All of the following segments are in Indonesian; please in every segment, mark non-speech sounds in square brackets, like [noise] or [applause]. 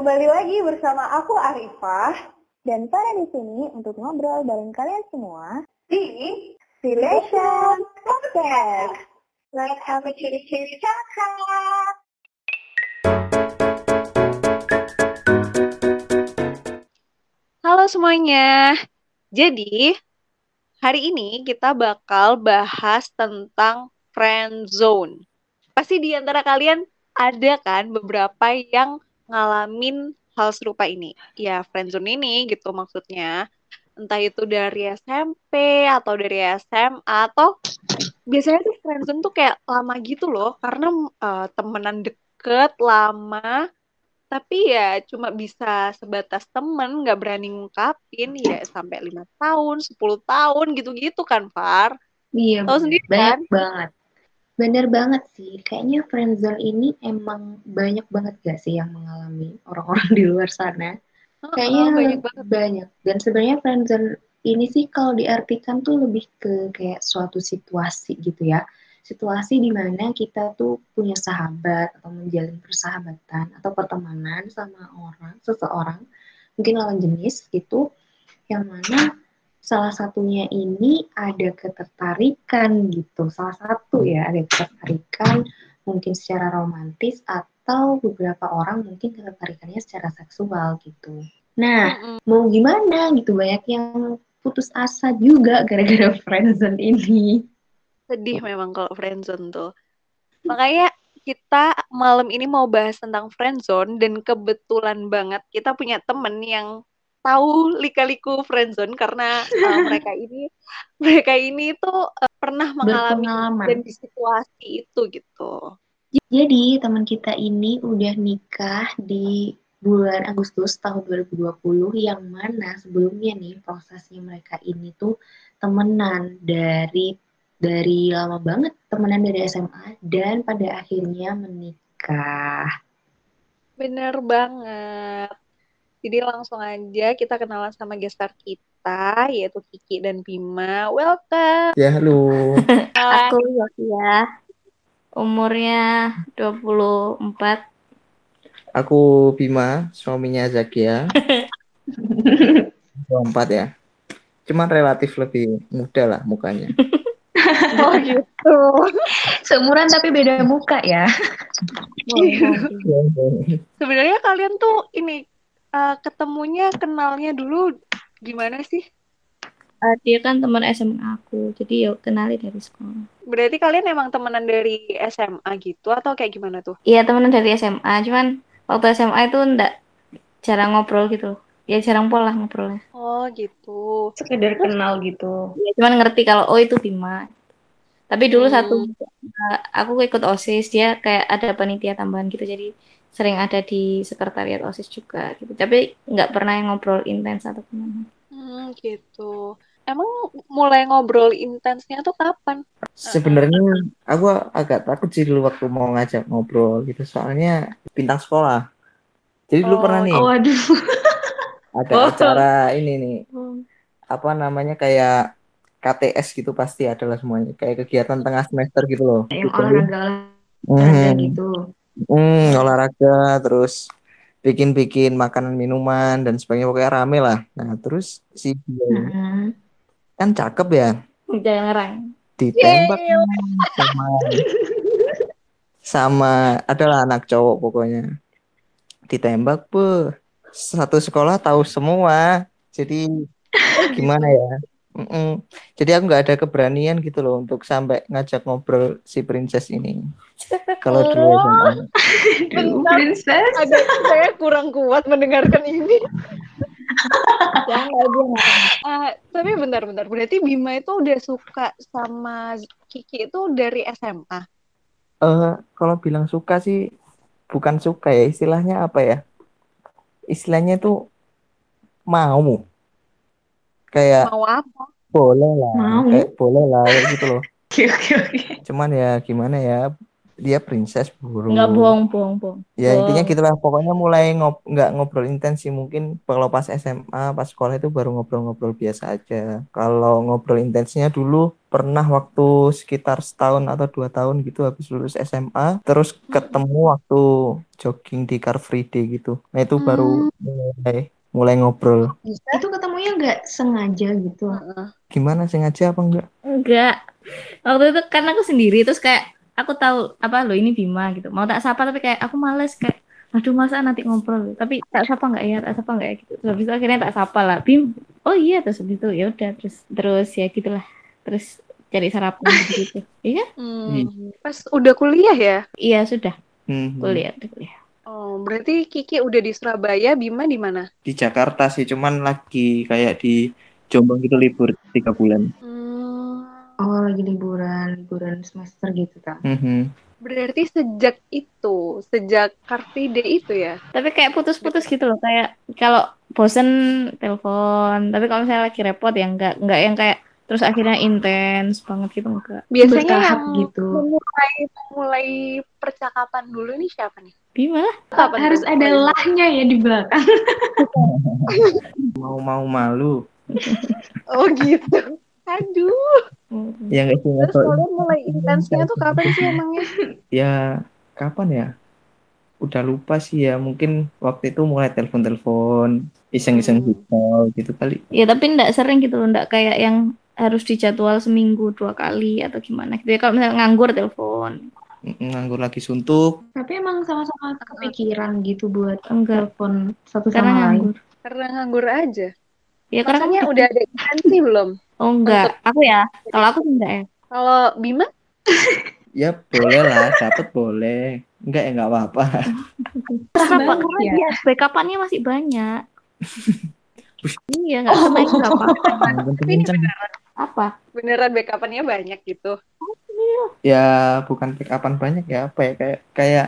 Kembali lagi bersama aku Arifah dan Farah di sini untuk ngobrol bareng kalian semua di Relation Podcast. Let's have a ciri-ciri. Halo semuanya. Jadi, hari ini kita bakal bahas tentang friend zone. Pasti di antara kalian ada kan beberapa yang ngalamin hal serupa ini. Ya, friend zone ini gitu maksudnya. Entah itu dari SMP atau dari SMA atau biasanya tuh friend zone tuh kayak lama gitu loh karena uh, temenan deket lama tapi ya cuma bisa sebatas temen nggak berani ngungkapin ya sampai lima tahun 10 tahun gitu-gitu kan Far iya tahu sendiri banyak kan banget bener banget sih. Kayaknya friendzone ini emang banyak banget gak sih yang mengalami orang-orang [laughs] di luar sana? Kayaknya oh, banyak banget. banyak. Dan sebenarnya friendzone ini sih kalau diartikan tuh lebih ke kayak suatu situasi gitu ya. Situasi di mana kita tuh punya sahabat atau menjalin persahabatan atau pertemanan sama orang seseorang mungkin lawan jenis gitu yang mana salah satunya ini ada ketertarikan gitu salah satu ya ada ketertarikan mungkin secara romantis atau beberapa orang mungkin ketertarikannya secara seksual gitu nah mm -hmm. mau gimana gitu banyak yang putus asa juga gara-gara [laughs] friendzone ini sedih memang kalau friendzone tuh. Makanya kita malam ini mau bahas tentang friendzone dan kebetulan banget kita punya temen yang tahu lika-liku friendzone karena uh, [laughs] mereka ini mereka ini tuh uh, pernah mengalami dan di situasi itu gitu. Jadi teman kita ini udah nikah di bulan Agustus tahun 2020 yang mana sebelumnya nih prosesnya mereka ini tuh temenan dari dari lama banget temenan dari SMA dan pada akhirnya menikah. Bener banget. Jadi langsung aja kita kenalan sama gestar kita yaitu Kiki dan Bima. Welcome. Ya, halo. [laughs] Aku ya. Umurnya 24. Aku Bima, suaminya Zakia. [laughs] 24 ya. Cuman relatif lebih muda lah mukanya. [laughs] Oh gitu. Seumuran tapi beda muka ya. Sebenarnya kalian tuh ini uh, ketemunya kenalnya dulu gimana sih? Uh, dia kan teman SMA aku, jadi ya kenali dari sekolah. Berarti kalian emang temenan dari SMA gitu atau kayak gimana tuh? Iya temenan dari SMA, cuman waktu SMA itu ndak jarang ngobrol gitu. Ya jarang pola ngobrolnya. Oh gitu. Sekedar kenal gitu. Ya cuman ngerti kalau oh itu Bima. Tapi dulu hmm. satu aku ikut OSIS, dia kayak ada panitia tambahan gitu jadi sering ada di sekretariat OSIS juga gitu. Tapi nggak pernah yang ngobrol intens atau gimana. Hmm, gitu. Emang mulai ngobrol intensnya tuh kapan? Sebenarnya aku agak takut sih dulu waktu mau ngajak ngobrol gitu soalnya bintang sekolah. Jadi dulu Oh, pernah nih Oh, waduh. ada Oh. acara ini nih apa namanya kayak KTS gitu pasti adalah semuanya kayak kegiatan tengah semester gitu loh. Yang Gitu. olahraga olahraga Hmm. gitu. Hmm, olahraga terus bikin-bikin makanan minuman dan sebagainya pokoknya rame lah. Nah terus si dia Heeh. kan cakep ya Jangan ngerang. ditembak sama sama adalah anak cowok pokoknya ditembak bu satu sekolah tahu semua jadi gimana ya Mm-mm. jadi aku nggak ada keberanian gitu loh untuk sampai ngajak ngobrol si princess ini kalau dulu. Aduh, [laughs] Bentar. princess. Ada saya kurang kuat mendengarkan ini. Jangan dia ngerang. Ah, tapi bentar-bentar, berarti Bima itu udah suka sama Kiki itu dari SMA. Eh, kalau bilang suka sih bukan suka ya istilahnya apa ya istilahnya itu mau kayak Mau apa? boleh lah Mau. kayak boleh lah kayak gitu loh [laughs] Oke, oke, oke. cuman ya gimana ya dia princess buru. Nggak bohong, bohong, bohong. Ya intinya Bohong. gitulah pokoknya mulai ngob nggak ngobrol intens sih mungkin kalau pas SMA pas sekolah itu baru ngobrol-ngobrol biasa aja kalau ngobrol intensnya dulu pernah waktu sekitar setahun atau dua tahun gitu habis lulus SMA terus ketemu waktu jogging di Car Free Day gitu nah itu baru mulai mulai ngobrol Itu ketemunya nggak sengaja gitu. gimana sengaja apa enggak Enggak. Waktu itu kan aku sendiri terus kayak aku tahu apa lo ini Bima gitu. Mau tak sapa tapi kayak aku males kayak aduh masa nanti ngobrol tapi tak sapa nggak ya tak sapa nggak ya gitu terus habis itu akhirnya tak sapa lah Bim oh iya terus habis itu ya udah terus terus ya gitulah terus cari sarapan [laughs] gitu iya Hmm. Pas udah kuliah ya? iya sudah Hmm. kuliah udah kuliah Oh, berarti Kiki udah di Surabaya, Bima di mana? di Jakarta sih cuman lagi kayak di Jombang gitu libur tiga bulan Hmm. Oh lagi liburan, liburan semester gitu kan. Mhm. Berarti sejak itu, sejak Day itu ya? tapi kayak putus-putus gitu loh kayak kalau bosen telepon tapi kalau misalnya lagi repot ya enggak enggak yang kayak terus akhirnya intens banget gitu enggak Biasanya Bertahap yang gitu. memulai memulai percakapan dulu ini siapa nih? Bima Kapan Harus ada mulai? lahnya ya di belakang. [laughs] mau mau malu Oh gitu. Aduh. ya nggak sih Terus kalian mulai intensnya tuh kapan sih emangnya? [laughs] ya kapan ya udah lupa sih ya mungkin waktu itu mulai telepon-telepon iseng-iseng Hmm. call gitu kali Ya tapi enggak sering gitu loh, enggak kayak yang harus dijadwal seminggu dua kali atau gimana gitu ya. Kalau misalnya nganggur telepon, nganggur lagi suntuk Tapi emang sama-sama kepikiran gitu buat enggak telepon satu karena sama lain. nganggur. Karena nganggur aja. Ya karena Maksudnya kan udah ada intensi belum? oh enggak, aku ya. Kalau aku enggak ya. Kalau Bima? ya boleh lah dapat boleh enggak ya enggak apa-apa Kenapa? Karena ya. dia backupannya masih banyak. [laughs] iya, enggak sama itu enggak apa-apa. kenceng-kenceng Apa? Beneran backupannya banyak gitu. ya bukan pick upan banyak ya apa ya kayak kayak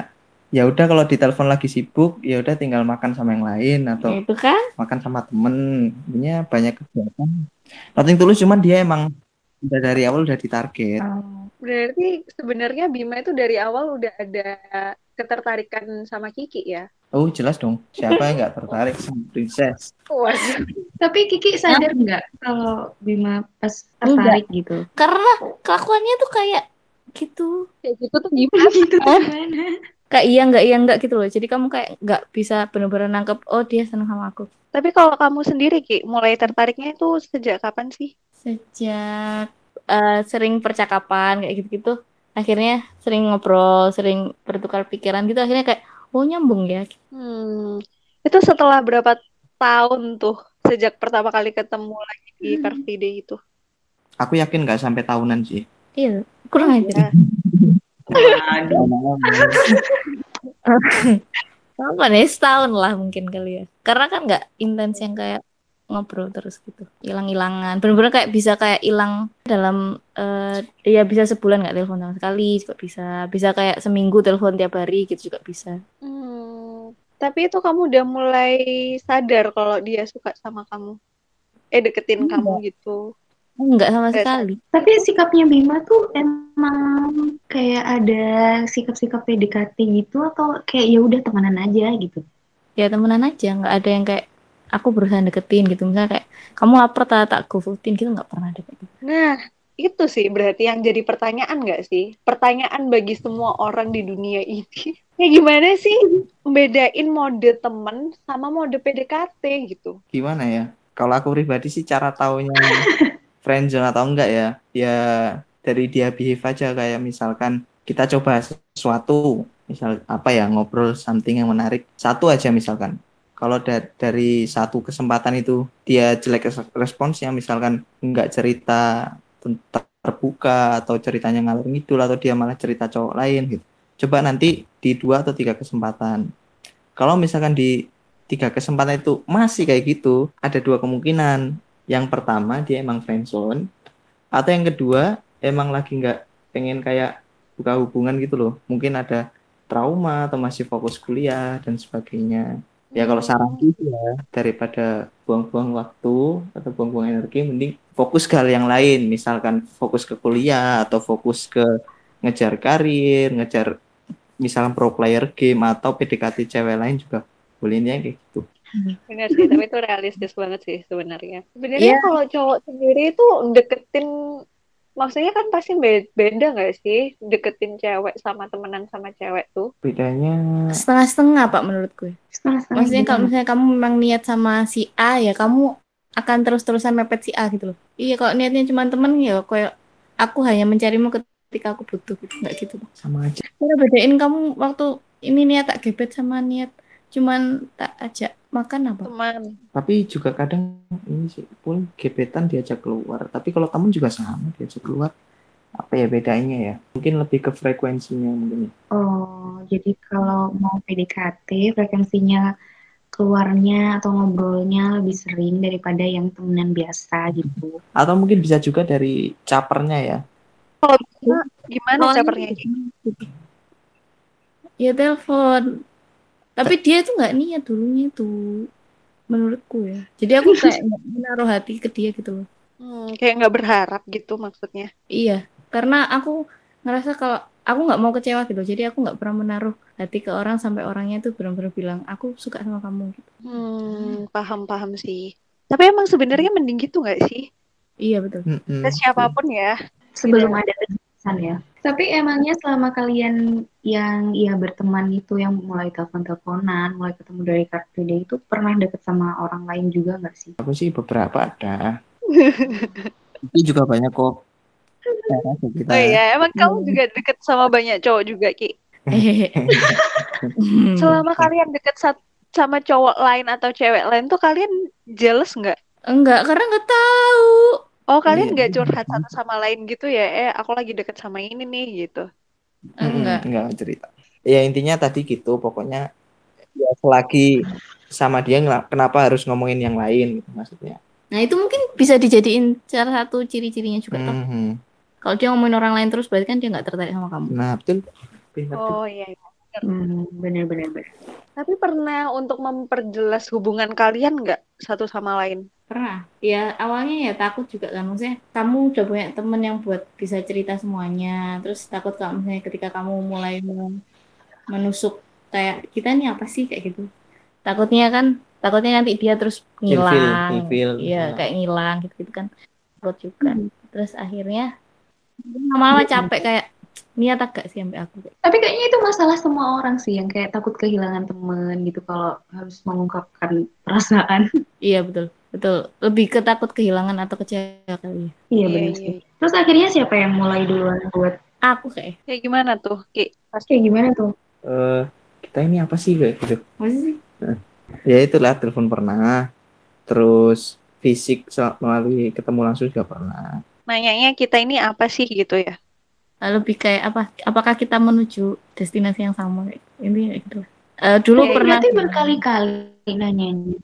ya udah kalau ditelepon lagi sibuk ya udah tinggal makan sama yang lain atau Ya, itu kan? makan sama temen intinya banyak kegiatan nothing tulus cuman dia emang udah dari awal udah ditarget Berarti sebenarnya Bima itu dari awal udah ada ketertarikan sama Kiki ya? oh jelas dong siapa yang nggak tertarik sama princess Waduh. Tapi Kiki sadar nggak kalau Bima pas tertarik gitu? Karena kelakuannya tuh kayak gitu. Kayak gitu tuh gimana? gitu tuh gimana? Kayak iya enggak iya enggak gitu loh. Jadi kamu kayak enggak bisa benar-benar nangkep oh dia seneng sama aku. Tapi kalau kamu sendiri Ki, mulai tertariknya itu sejak kapan sih? Sejak eh, sering percakapan kayak gitu-gitu, akhirnya sering ngobrol, sering bertukar pikiran gitu, akhirnya kayak oh nyambung ya. Hmm. Itu setelah berapa tahun tuh sejak pertama kali ketemu lagi di Car Free Day itu? aku yakin nggak sampai tahunan sih Iya, kurang aja. Ya. Apa nih [laughs] setahun lah mungkin kali ya. Karena kan nggak intens yang kayak ngobrol terus gitu, hilang-hilangan. Bener-bener kayak bisa kayak hilang dalam eh ya bisa sebulan nggak telepon sama sekali juga bisa. Bisa kayak seminggu telepon tiap hari gitu juga bisa. Hmm. Tapi itu kamu udah mulai sadar kalau dia suka sama kamu? Eh deketin Enggak. kamu gitu? Enggak sama Nggak sekali. Tapi sikapnya Bima tuh emang kayak ada sikap-sikap PDKT gitu atau kayak ya udah temenan aja gitu? Ya temenan aja, nggak ada yang kayak aku berusaha deketin gitu. Misalnya kayak kamu lapar tak tak gofoodin gitu nggak pernah ada kayak gitu. Nah, itu sih berarti yang jadi pertanyaan nggak sih? Pertanyaan bagi semua orang di dunia ini. [laughs] Ya gimana sih bedain mode temen sama mode PDKT gitu? gimana ya kalau aku pribadi sih cara taunya [laughs] friendzone atau enggak ya ya dari dia behave aja kayak misalkan kita coba sesuatu misal apa ya ngobrol something yang menarik satu aja misalkan kalau da- dari satu kesempatan itu dia jelek res- responsnya misalkan enggak cerita terbuka atau ceritanya ngalor ngidul atau dia malah cerita cowok lain gitu coba nanti di dua atau tiga kesempatan kalau misalkan di tiga kesempatan itu masih kayak gitu, ada dua kemungkinan. Yang pertama dia emang friendzone, atau yang kedua emang lagi nggak pengen kayak buka hubungan gitu loh. Mungkin ada trauma atau masih fokus kuliah dan sebagainya. Ya kalau saran gitu ya, daripada buang-buang waktu atau buang-buang energi, mending fokus ke hal yang lain. Misalkan fokus ke kuliah atau fokus ke ngejar karir, ngejar misalnya pro player game atau PDKT cewek lain juga boleh intinya kayak gitu Benar sih, tapi itu realistis banget sih sebenarnya. Sebenarnya Iya. kalau cowok sendiri itu deketin, maksudnya kan pasti be- beda nggak sih deketin cewek sama temenan sama cewek tuh? bedanya Setengah-setengah Pak menurut gue. Setengah-setengah Maksudnya gitu. kalau misalnya kamu memang niat sama si A ya kamu akan terus-terusan mepet si A gitu loh. Iya kalau niatnya cuma temen ya kayak aku hanya mencarimu ketika aku butuh gitu nggak gitu. Sama aja Cara bedain kamu waktu ini niat tak gebet sama niat cuman tak ajak makan apa? Teman. tapi juga kadang ini sih pun gebetan diajak keluar tapi kalau temen juga sama diajak keluar apa ya bedanya ya mungkin lebih ke frekuensinya mungkin ya. Oh, jadi kalau mau PDKT frekuensinya keluarnya atau ngobrolnya lebih sering daripada yang temenan biasa gitu. [laughs] atau mungkin bisa juga dari capernya ya Kalau bisa, gimana Awalnya capernya. Ya telepon. Tapi dia tuh nggak niat dulunya tuh menurutku ya. Jadi aku kayak [laughs] nggak menaruh hati ke dia gitu loh. Hmm, kayak nggak berharap gitu maksudnya. Iya, karena aku ngerasa kalau aku nggak mau kecewa gitu. Jadi aku nggak pernah menaruh hati ke orang sampai orangnya tuh benar-benar bilang aku suka sama kamu gitu. Hmm, paham-paham sih. Tapi emang sebenarnya mending gitu nggak sih? Iya betul. Mm-mm. Ke siapa pun ya. Sebelum ada kejelasan ya. Tapi emangnya selama kalian yang ya berteman itu yang mulai telepon-teleponan, mulai ketemu dari kartu day itu pernah deket sama orang lain juga nggak sih? aku sih beberapa ada [laughs] tapi juga banyak kok kita Oh iya, emang kamu juga deket sama banyak cowok juga Ki. [laughs] Selama kalian deket sa- sama cowok lain atau cewek lain tuh kalian jealous nggak? Enggak, karena nggak tahu. Oh kalian Iya. nggak curhat satu sama lain gitu ya? Eh aku lagi deket sama ini nih gitu. Enggak. enggak cerita ya intinya tadi gitu pokoknya ya selagi sama dia kenapa harus ngomongin yang lain gitu maksudnya Nah itu mungkin bisa dijadiin salah satu ciri-cirinya juga toh. Mhm. Kalau dia ngomongin orang lain terus berarti kan dia nggak tertarik sama kamu. nah betul betul. Oh iya. iya. Hmm, bener-bener. Tapi pernah untuk memperjelas hubungan kalian nggak satu sama lain? Pernah. Ya awalnya ya takut juga kan. Maksudnya kamu udah punya temen yang buat bisa cerita semuanya. Terus takut kalau misalnya ketika kamu mulai men- menusuk kayak kita nih apa sih kayak gitu. Takutnya kan takutnya nanti dia terus ngilang. Iya Nah. kayak ngilang gitu, gitu kan. Takut juga. Terus akhirnya lama-lama capek kayak niat agak sih sampai aku kayak Tapi kayaknya itu masalah semua orang sih yang kayak takut kehilangan temen gitu kalau harus mengungkapkan perasaan. [laughs] Iya betul betul lebih ketakut kehilangan atau kecewa kali ya. Iya bener sih. Terus akhirnya siapa yang mulai duluan buat Aku kayak Kayak gimana tuh, Ki? pas kayak gimana tuh? Eh, kita ini apa sih kayak gitu masih sih ya itulah telepon pernah terus fisik melalui ketemu langsung juga pernah Nanyanya kita ini apa sih gitu ya? Lebih kayak apa? Apakah kita menuju destinasi yang sama kayak gitu. Eh, dulu Eh, pernah berarti berkali-kali nanyanya.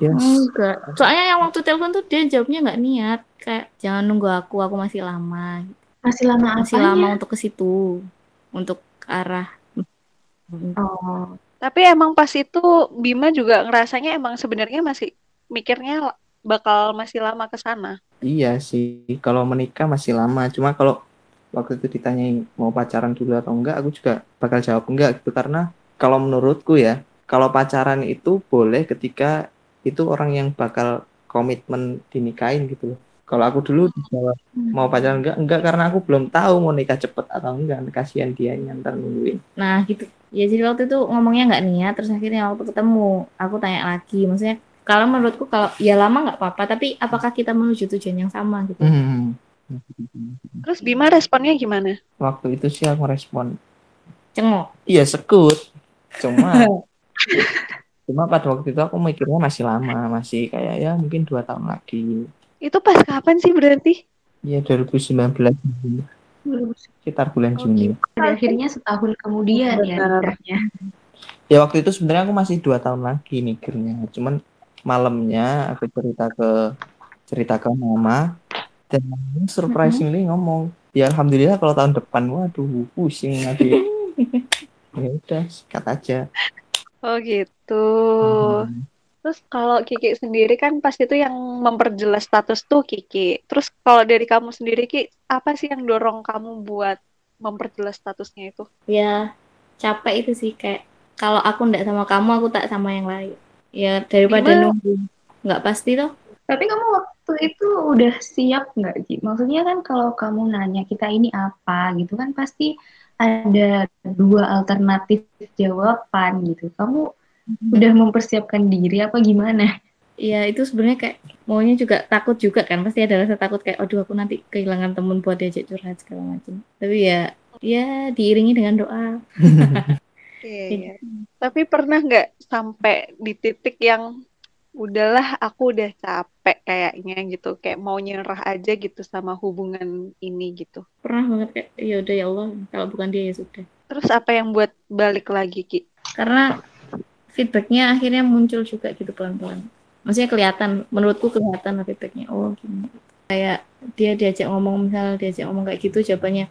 yes enggak. Soalnya yang waktu telepon tuh dia jawabnya nggak niat kayak jangan nunggu aku, aku masih lama. Masih lama Masih apanya? lama untuk ke situ, untuk arah Oh, Tapi emang pas itu Bima juga ngerasanya emang sebenarnya masih mikirnya bakal masih lama ke sana. iya sih kalau menikah masih lama cuma kalau waktu itu ditanyain mau pacaran dulu atau enggak aku juga bakal jawab enggak gitu. Karena kalau menurutku ya kalau pacaran itu boleh ketika itu orang yang bakal komitmen dinikahin gitu loh. Kalau aku dulu dijawab mau pacaran enggak? Enggak karena aku belum tahu mau nikah cepet atau enggak. Kasihan dia ntar nungguin. Nah gitu. Ya jadi waktu itu ngomongnya nggak niat, terus akhirnya waktu ketemu aku tanya lagi, maksudnya kalau menurutku kalau ya lama nggak apa-apa, tapi apakah kita menuju tujuan yang sama gitu? Hmm. Terus Bima responnya gimana? waktu itu sih aku respon Cengok. iya sekut. Cuma [laughs] cuma pada waktu itu aku mikirnya masih lama masih kayak ya mungkin dua tahun lagi. Itu pas kapan sih berarti? ya 2019 sekitar bulan Oh, Juni. pada akhirnya setahun kemudian ya ya waktu itu sebenarnya aku masih dua tahun lagi mikirnya. Cuman malamnya aku cerita ke cerita ke mama dan surprisingly ngomong ya alhamdulillah kalau tahun depan waduh pusing lagi [laughs] ya udah sikat aja Oh gitu. Hmm. Terus kalau Kiki sendiri kan pas itu yang memperjelas status tuh Kiki. Terus kalau dari kamu sendiri Ki, apa sih yang dorong kamu buat memperjelas statusnya itu? Ya capek itu sih kayak kalau aku ndak sama kamu aku tak sama yang lain. Ya daripada Gimana? nunggu nggak pasti toh. Tapi kamu waktu itu udah siap nggak, Ji? Maksudnya kan kalau kamu nanya kita ini apa gitu kan pasti ada dua alternatif jawaban gitu. Kamu udah mempersiapkan diri apa gimana? Iya itu sebenarnya kayak maunya juga takut juga kan pasti ada rasa takut kayak aduh aku nanti kehilangan temen buat diajak curhat segala macam. Tapi ya ya diiringi dengan doa. [laughs] [laughs] Iya, iya. Tapi pernah nggak sampai di titik yang udahlah aku udah capek kayaknya gitu, kayak mau nyerah aja gitu sama hubungan ini gitu. Pernah banget kayak ya udah ya Allah kalau bukan dia ya sudah. Terus apa yang buat balik lagi Ki? Karena feedbacknya akhirnya muncul juga gitu pelan-pelan. Maksudnya kelihatan, menurutku kelihatan lah feedbacknya. Oh gini. Kayak dia diajak ngomong misal diajak ngomong kayak gitu jawabannya,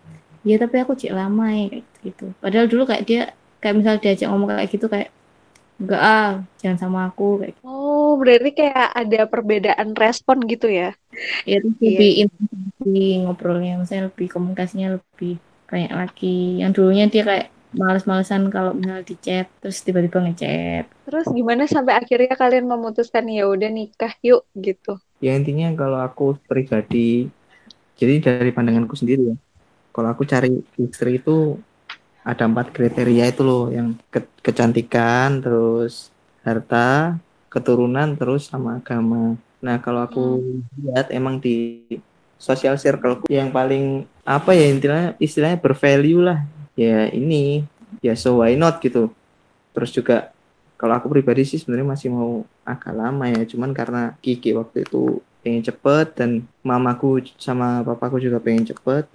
ya tapi aku cek lama ya kayak gitu. Padahal dulu kayak dia kayak misal diajak ngomong kayak gitu kayak enggak ah jangan sama aku kayak gitu. Berarti kayak ada perbedaan respon gitu ya? ya Iya. lebih intens lagi ngobrolnya misalnya lebih komunikasinya lebih banyak lagi yang dulunya dia kayak males-malesan kalau misalnya di chat terus tiba-tiba ngechat Terus gimana sampai akhirnya kalian memutuskan ya udah nikah yuk gitu? Ya intinya kalau aku pribadi, jadi dari pandanganku sendiri ya, kalau aku cari istri itu ada empat kriteria itu loh, yang ke- kecantikan, terus harta, keturunan, terus sama agama. Nah kalau aku lihat emang di sosial circle yang paling apa ya intinya istilahnya bervalue lah, ya ini ya so why not gitu. Terus juga kalau aku pribadi sih sebenarnya masih mau agak lama ya. Cuman karena Kiki waktu itu pengen cepet dan mamaku sama papaku juga pengen cepet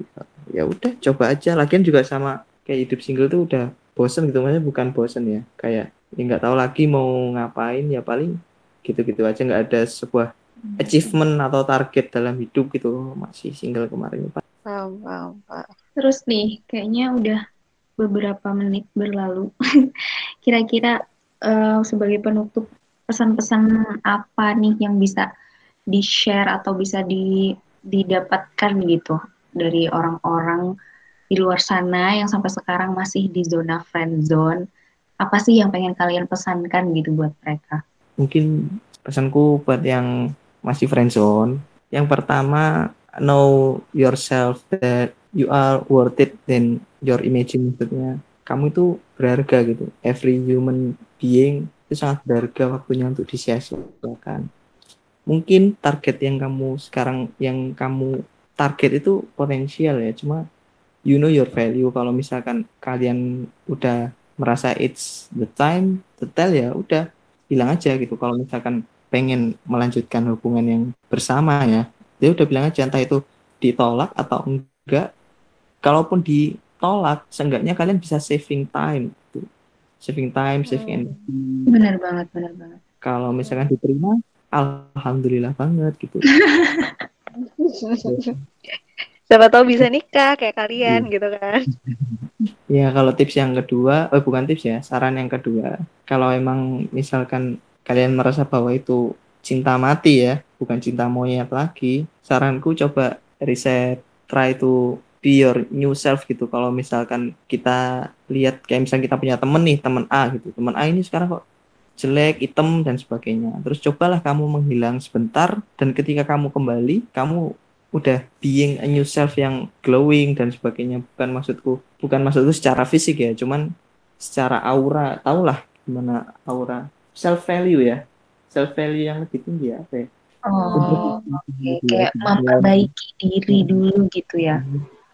ya udah coba aja. Lagian juga sama kayak hidup single tuh udah bosen gitu. Maksudnya bukan bosen ya kayak ya nggak tahu lagi mau ngapain ya paling gitu-gitu aja nggak ada sebuah achievement atau target dalam hidup gitu masih single kemarin Pak. Paham, paham, paham. Terus nih, kayaknya udah beberapa menit berlalu. [laughs] Kira-kira eh, sebagai penutup pesan-pesan apa nih yang bisa di-share atau bisa di, didapatkan gitu dari orang-orang di luar sana yang sampai sekarang masih di zona friend zone. Apa sih yang pengen kalian pesankan gitu buat mereka? mungkin pesanku buat yang masih friendzone. Yang pertama know yourself that you are worth it than your image maksudnya. Kamu itu berharga gitu. Every human being itu sangat berharga waktunya untuk disia-siakan. Mungkin target yang kamu sekarang yang kamu target itu potensial ya. Cuma you know your value. Kalau misalkan kalian udah merasa it's the time to tell ya udah bilang aja gitu kalau misalkan pengen melanjutkan hubungan yang bersama ya dia udah bilang aja entah itu ditolak atau enggak kalaupun ditolak seenggaknya kalian bisa saving time gitu. saving time saving energi Benar banget, benar banget. kalau misalkan diterima alhamdulillah banget gitu [laughs] Siapa tahu bisa nikah kayak kalian gitu kan. [laughs] Ya, kalau tips yang kedua, eh bukan tips ya, saran yang kedua. Kalau emang misalkan kalian merasa bahwa itu cinta mati ya, bukan cinta monyet lagi, saranku coba riset, try to be your new self gitu. Kalau misalkan kita lihat kayak misalnya kita punya temen nih, temen A gitu. Temen A ini sekarang kok jelek, hitam dan sebagainya. Terus cobalah kamu menghilang sebentar dan ketika kamu kembali, kamu udah being a new self yang glowing dan sebagainya. Bukan maksudku bukan maksudku secara fisik ya cuman secara aura. Tahulah gimana aura. Self value ya. Self value yang lebih tinggi ya apa ya? Oh, oke. Kayak memperbaiki diri dulu gitu ya.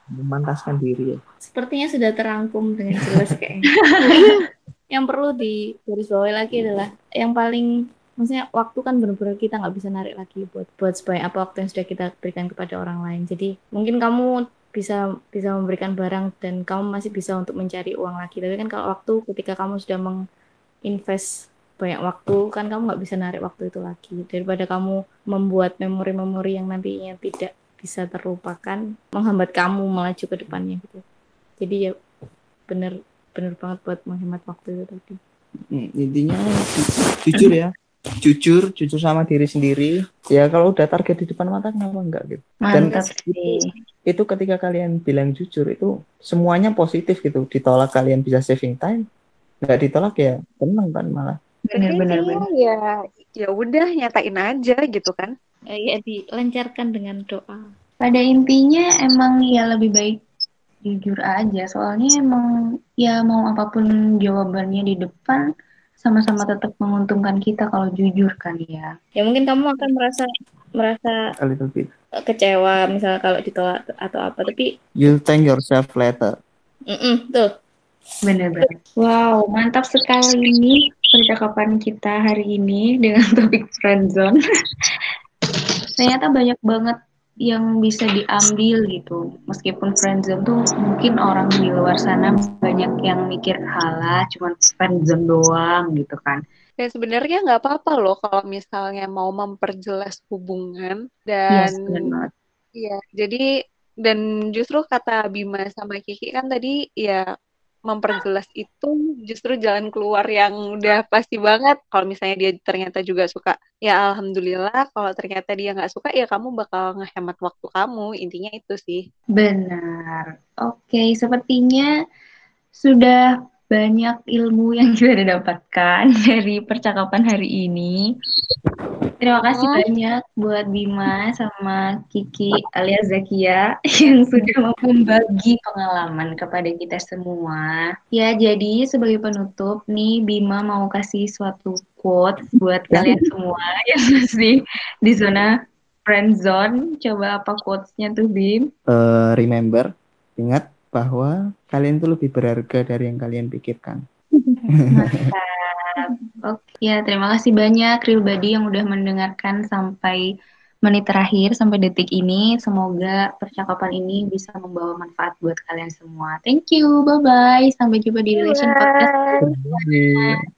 memantaskan diri ya. Sepertinya sudah terangkum dengan jelas kayaknya. [laughs] Yang perlu di garis bawahi lagi adalah yang paling maksudnya waktu kan benar-benar kita nggak bisa narik lagi buat buat sebanyak apa waktu yang sudah kita berikan kepada orang lain. Jadi mungkin kamu bisa bisa memberikan barang dan kamu masih bisa untuk mencari uang lagi. Tapi kan kalau waktu ketika kamu sudah menginvest banyak waktu kan kamu nggak bisa narik waktu itu lagi. Daripada kamu membuat memori-memori yang nantinya tidak bisa terlupakan menghambat kamu melaju ke depannya gitu. Jadi ya bener bener banget buat menghemat waktu itu tadi. Hmm, intinya ju- jujur ya jujur jujur sama diri sendiri ya kalau udah target di depan mata kenapa enggak gitu Dan Mantap sih. itu ketika kalian bilang jujur itu semuanya positif gitu ditolak kalian bisa saving time nggak ditolak ya tenang kan malah Jadi Benar-benar intinya ya ya udah nyatain aja gitu kan. Eh, ya dilancarkan dengan doa. Pada intinya emang ya lebih baik jujur aja. Soalnya emang ya mau apa pun jawabannya di depan sama-sama tetap menguntungkan kita kalau jujur kan ya. Ya mungkin kamu akan merasa merasa a little bit kecewa misalnya kalau ditolak atau apa, tapi you'll thank yourself later mm tuh Benar-benar. Wow, mantap sekali nih percakapan kita hari ini dengan topik friendzone. [laughs] Ternyata banyak banget yang bisa diambil gitu. Meskipun friendzone tuh mungkin orang di luar sana banyak yang mikir halah cuman friendzone doang gitu kan. Dan sebenarnya nggak apa-apa loh kalau misalnya mau memperjelas hubungan Yes, dan banget. Iya, jadi dan justru kata Bima sama Kiki kan tadi ya memperjelas itu justru jalan keluar yang udah pasti banget. Kalau misalnya dia ternyata juga suka, ya alhamdulillah. Kalau ternyata dia nggak suka, ya kamu bakal ngehemat waktu kamu. Intinya itu sih. Benar. Oke, sepertinya sudah banyak ilmu yang [laughs] kita dapatkan [laughs] dari percakapan hari ini. Terima kasih Oh. banyak buat Bima sama Kiki alias Zakia yang sudah mau membagi pengalaman kepada kita semua. Ya, jadi sebagai penutup nih Bima mau kasih suatu quote buat kalian [laughs] semua yang masih di zona friend zone. Coba apa quotes-nya tuh Bim? Eh, remember ingat bahwa kalian tuh lebih berharga dari yang kalian pikirkan Mantap. Oke, ya terima kasih banyak Real Body yang udah mendengarkan sampai menit terakhir sampai detik ini. Semoga percakapan ini bisa membawa manfaat buat kalian semua. Thank you, bye bye. Sampai jumpa di Relation Podcast. Bye. Bye.